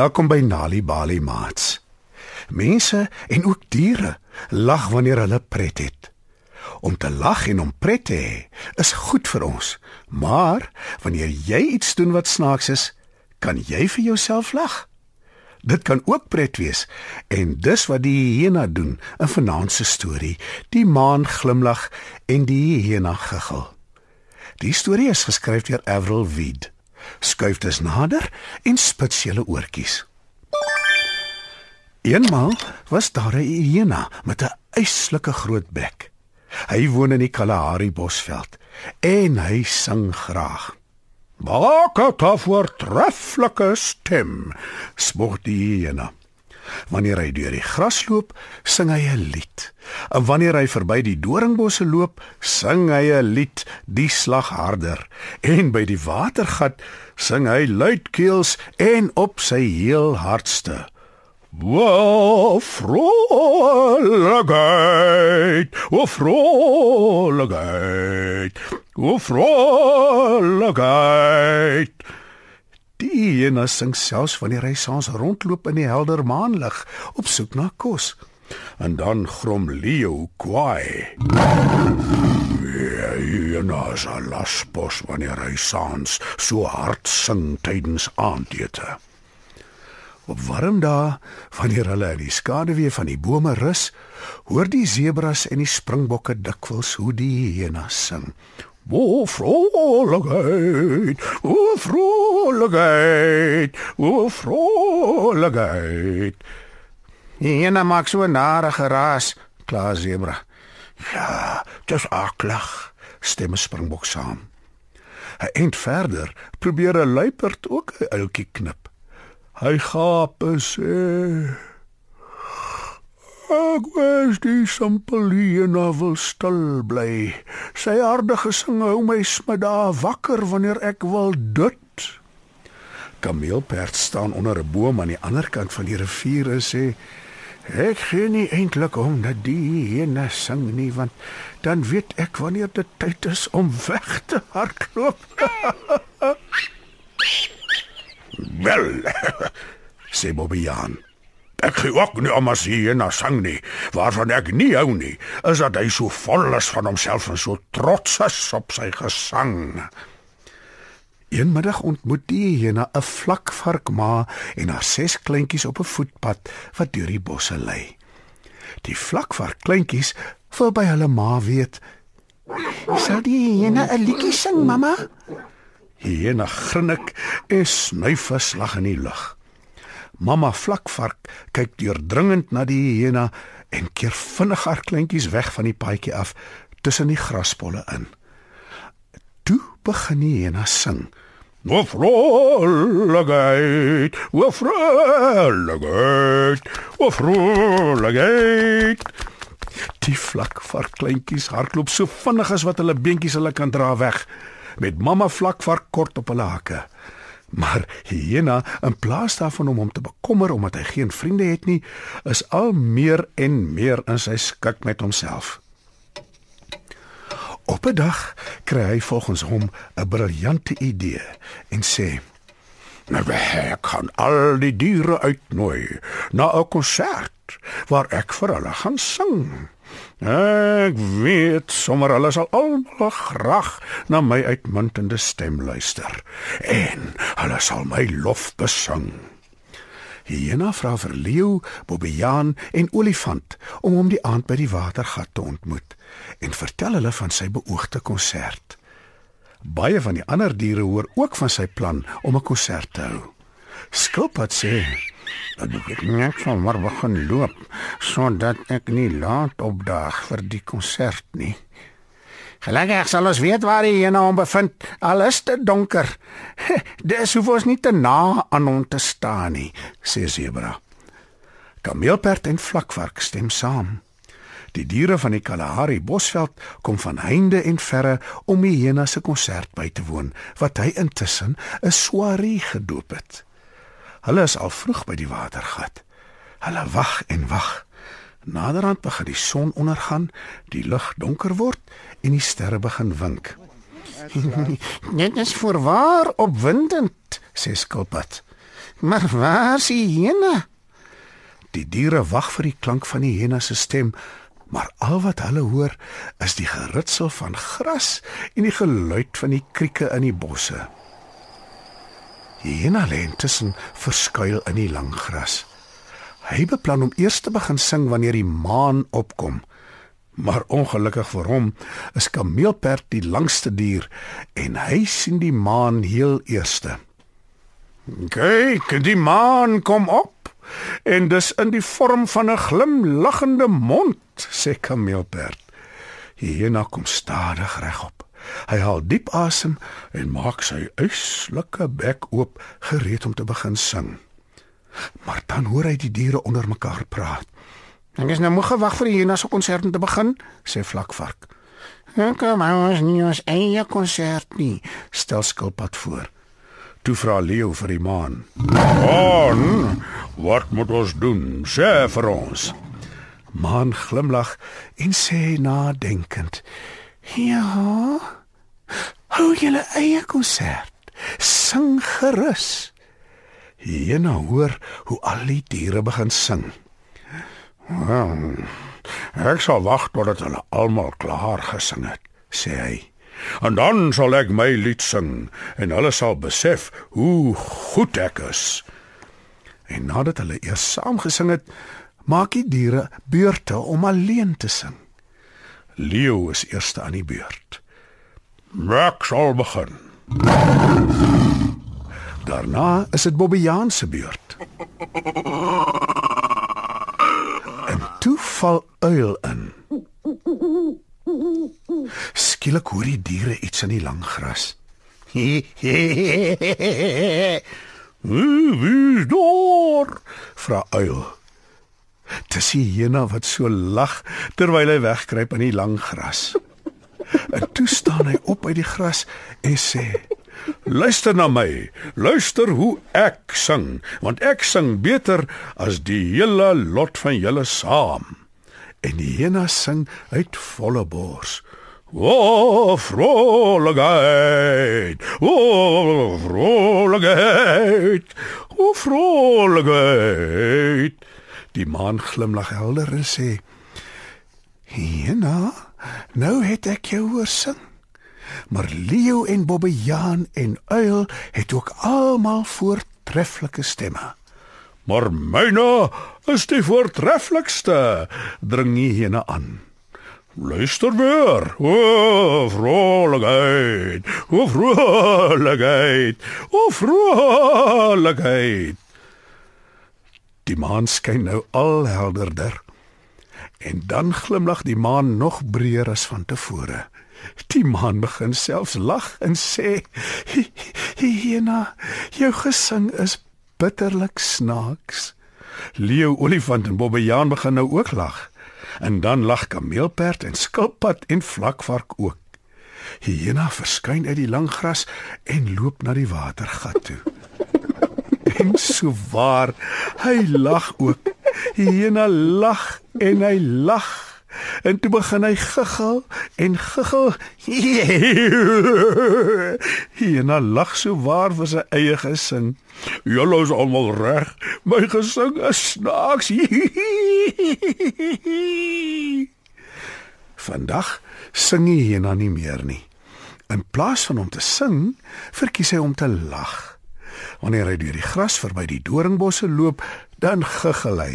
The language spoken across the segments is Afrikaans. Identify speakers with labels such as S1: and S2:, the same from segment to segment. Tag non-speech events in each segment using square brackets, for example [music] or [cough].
S1: Welkom by Nali Bali Mats. Mense en ook diere lag wanneer hulle pret het. Om te lag en om pret te hê is goed vir ons. Maar wanneer jy iets doen wat snaaks is, kan jy vir jouself lag. Dit kan ook pret wees en dis wat die hyena doen in vanaand se storie. Die maan glimlag en die hyena giggel. Die storie is geskryf deur Avril Weed. Skuif dus nader en spits julle oortjies. Eenmal was daar 'n hyena met 'n yslike groot bek. Hy woon in die Kalahari Bosveld en hy sing graag. Maak 'n voortreffelike stem, spog die hyena. Wanneer hy deur die gras loop, sing hy 'n lied. En wanneer hy verby die doringbosse loop, sing hy 'n lied, die slag harder. En by die watergat sing hy luidkeels en op sy heel hardste. Wo vroligheid, wo vroligheid, wo vroligheid. Die ene sing selfs wanneer hy saans rondloop in die helder maanlig op soek na kos. En dan grom Leo kwaai. Ja, as 'n laspos wanneer hy saans so hard sing tydens aandete. Op warm dae, wanneer hulle in die skaduwee van die bome rus, hoor die sebras en die springbokke dikwels hoe die hyena sing. O vroligheid, o vroligheid, o vroligheid. Hyena maak so 'n nare geraas, kla sebra. Ja, dis aklag, stem 'n springbok saam. 'n Eind verder probeer 'n luiperd ook 'n uiltjie knip. Hy gaap en sê: Ek wens die simpelie novel stil bly. Sy aardige sing hou my smiddag wakker wanneer ek wil dut. Kameelperd staan onder 'n boom aan die ander kant van die rivier en sê: Ek gee nie eintlik om dat die hyena sing nie want dan weet ek wanneer dit tyd is om weg te hardloop. [laughs] Wel, [laughs] sê Bobbejaan. Ek gee ook nie om as hy na sang nie, waarvan ek nie hou nie, is dat hy so vol is van homself en so trots is op sy gesang. Eenmiddag ontmoet die hyena 'n vlakvarkma en haar ses kleintjies op 'n voetpad wat deur die bosse lei. Die vlakvark kleintjies wil by hulle ma weet.
S2: Sal die hyena 'n liedjie sing, mamma?
S1: Hyena grinnik en snuif 'n slag in die lug. Mamma vlakvark kyk deurdringend na die hyena en keer vinnig haar kleintjies weg van die paadjie af tussen die graspolle in. Begin hyena sing. O vroligheid, o vroligheid, o vroligheid. Die vlakvark kleintjies hardloop so vinnig as wat hulle beentjies hulle kan dra weg met mamma vlakvark kort op hulle hakke. Maar hyena, in plaas daarvan om hom te bekommer omdat hy geen vriende het nie, is al meer en meer in sy skik met homself. Op 'n dag kry hy volgens hom 'n briljante idee en sê: "Nou ek kan al die diere uitnooi na 'n konsert waar ek vir hulle gaan sing." Ek weet sommer hulle sal almal graag na my uitmuntende stem luister en hulle sal my lof besing. Hyena vra vir leeu, bobbejaan en olifant om hom die aand by die watergat te ontmoet en vertel hulle van sy beoogde konsert. Baie van die ander diere hoor ook van sy plan om 'n konsert te hou. Skilpad sê: dat ek net van maar begin loop sodat ek nie laat opdaag vir die konsert nie. Gelukkig sal ons weet waar hy hom nou bevind. Al is dit donker. [laughs] Dis hoef ons nie te na aan hom te staan nie, sê Zebra. Kameelperd en vlakvark stem saam. Die diere van die Kalahari Bosveld kom van heinde en verre om die hyena se konsert by te woon, wat hy intussen 'n soirée gedoop het. Hulle is al vroeg by die watergat. Hulle wag en wag. Naderhand begin die son ondergaan, die lug donker word en die sterre begin wink. [laughs]
S2: Dit is voorwaar opwindend, sê Skilpad. Maar waar is die hyena?
S1: Die diere wag vir die klank van die hyena se stem, maar al wat hulle hoor is die geritsel van gras en die geluid van die krieke in die bosse. Hyena lê intussen verskuil in die lang gras. Hy beplan om eers te begin sing wanneer die maan opkom. Maar ongelukkig vir hom is kameelperd die langste dier en hy sien die maan heel eerste. Kyk, die maan kom op en dis in die vorm van 'n glimlaggende mond, sê kameelperd. Hyena kom stadig regop. Hy haal diep asem en maak sy uitslike bek oop, gereed om te begin sing. Maar dan hoor hy die diere onder mekaar praat.
S2: Ek is nou moeg gewag vir die hyena se konsert om te begin, sê Vlakvark. Ek maar ons nie ons eie konsert nie,
S1: stel Skilpad voor. Toe vra Leo vir die maan. "Maan, wat moet ons doen? Sê vir ons." Maan glimlag en sê nadenkend:
S2: "Ja. Hou julle eie konsert. Sing gerus."
S1: Hyena hoor hoe al die diere begin sing. "Wel, ek sal wag totdat hulle almal klaar gesing het," sê hy. "En dan sal ek my lied sing en hulle sal besef hoe goed ek is." En nadat hulle eers saam gesing het, maak die diere beurte om alleen te sing. Leo is eerste aan die beurt. "Ek sal begin." Daarna is dit Bobbejaan se beurt. En toe val uil in. Skielik hoor die diere iets in die lang gras. [laughs] Wie dor? vra uil. Dis die hyena wat so lag terwyl hy wegkruip in die lang gras. En toe staan hy op uit die gras en sê: Luister na my. Luister hoe ek sing, want ek sing beter as die hele lot van julle saam. En die hyena sing uit volle bors. O vrolikheid, o vrolikheid, o vrolikheid. Die maan glimlag helder en sê: "Hyena, nou het ek jou hoor sing." maar Leo en Bobbejaan en Uil het ook almal voortreffelike stemme. Maar myne is die voortreffelikste, dring hy hierne aan. Luister weer. O, vrolikheid. O, vrolikheid. O, vrolikheid. Die maan skyn nou al helderder. En dan glimlag die maan nog breër as van tevore. Die man begin selfs lag en sê: "Hiena, jou gesing is bitterlik snaaks." Leo olifant en bobbejaan begin nou ook lag. En dan lag kameelperd en skilpad en vlakvark ook. Hiena verskyn uit die lang gras en loop na die watergat toe. [laughs] en so waar, hy lag ook. Hiena lag en hy lag. En toe begin hy giggel en giggel. [laughs] Hyena lag so waar vir sy eie gesing. Julle is almal reg. My gesing is snaaks. [laughs] Vandag sing hy hyena nie meer nie. In plaas van om te sing, verkies hy om te lag. Wanneer hy deur die gras verby die doringbosse loop, dan giggel hy.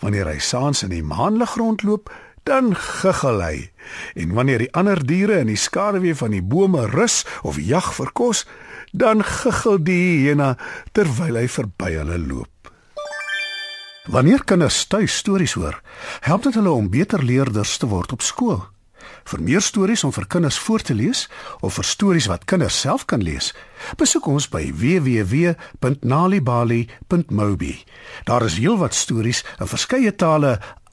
S1: Wanneer hy saans in die maanlig rondloop, dan giggel hy. En wanneer die ander diere in die skaduwee van die bome rus of jag vir kos, dan giggel die hyena terwyl hy verby hulle loop. Wanneer kinders tuis stories hoor, help dit hulle om beter leerders te word op skool. Vir meer stories om vir kinders voor te lees of vir stories wat kinders self kan lees, besoek ons by www.nalibali.mobi. Daar is heelwat stories in verskeie tale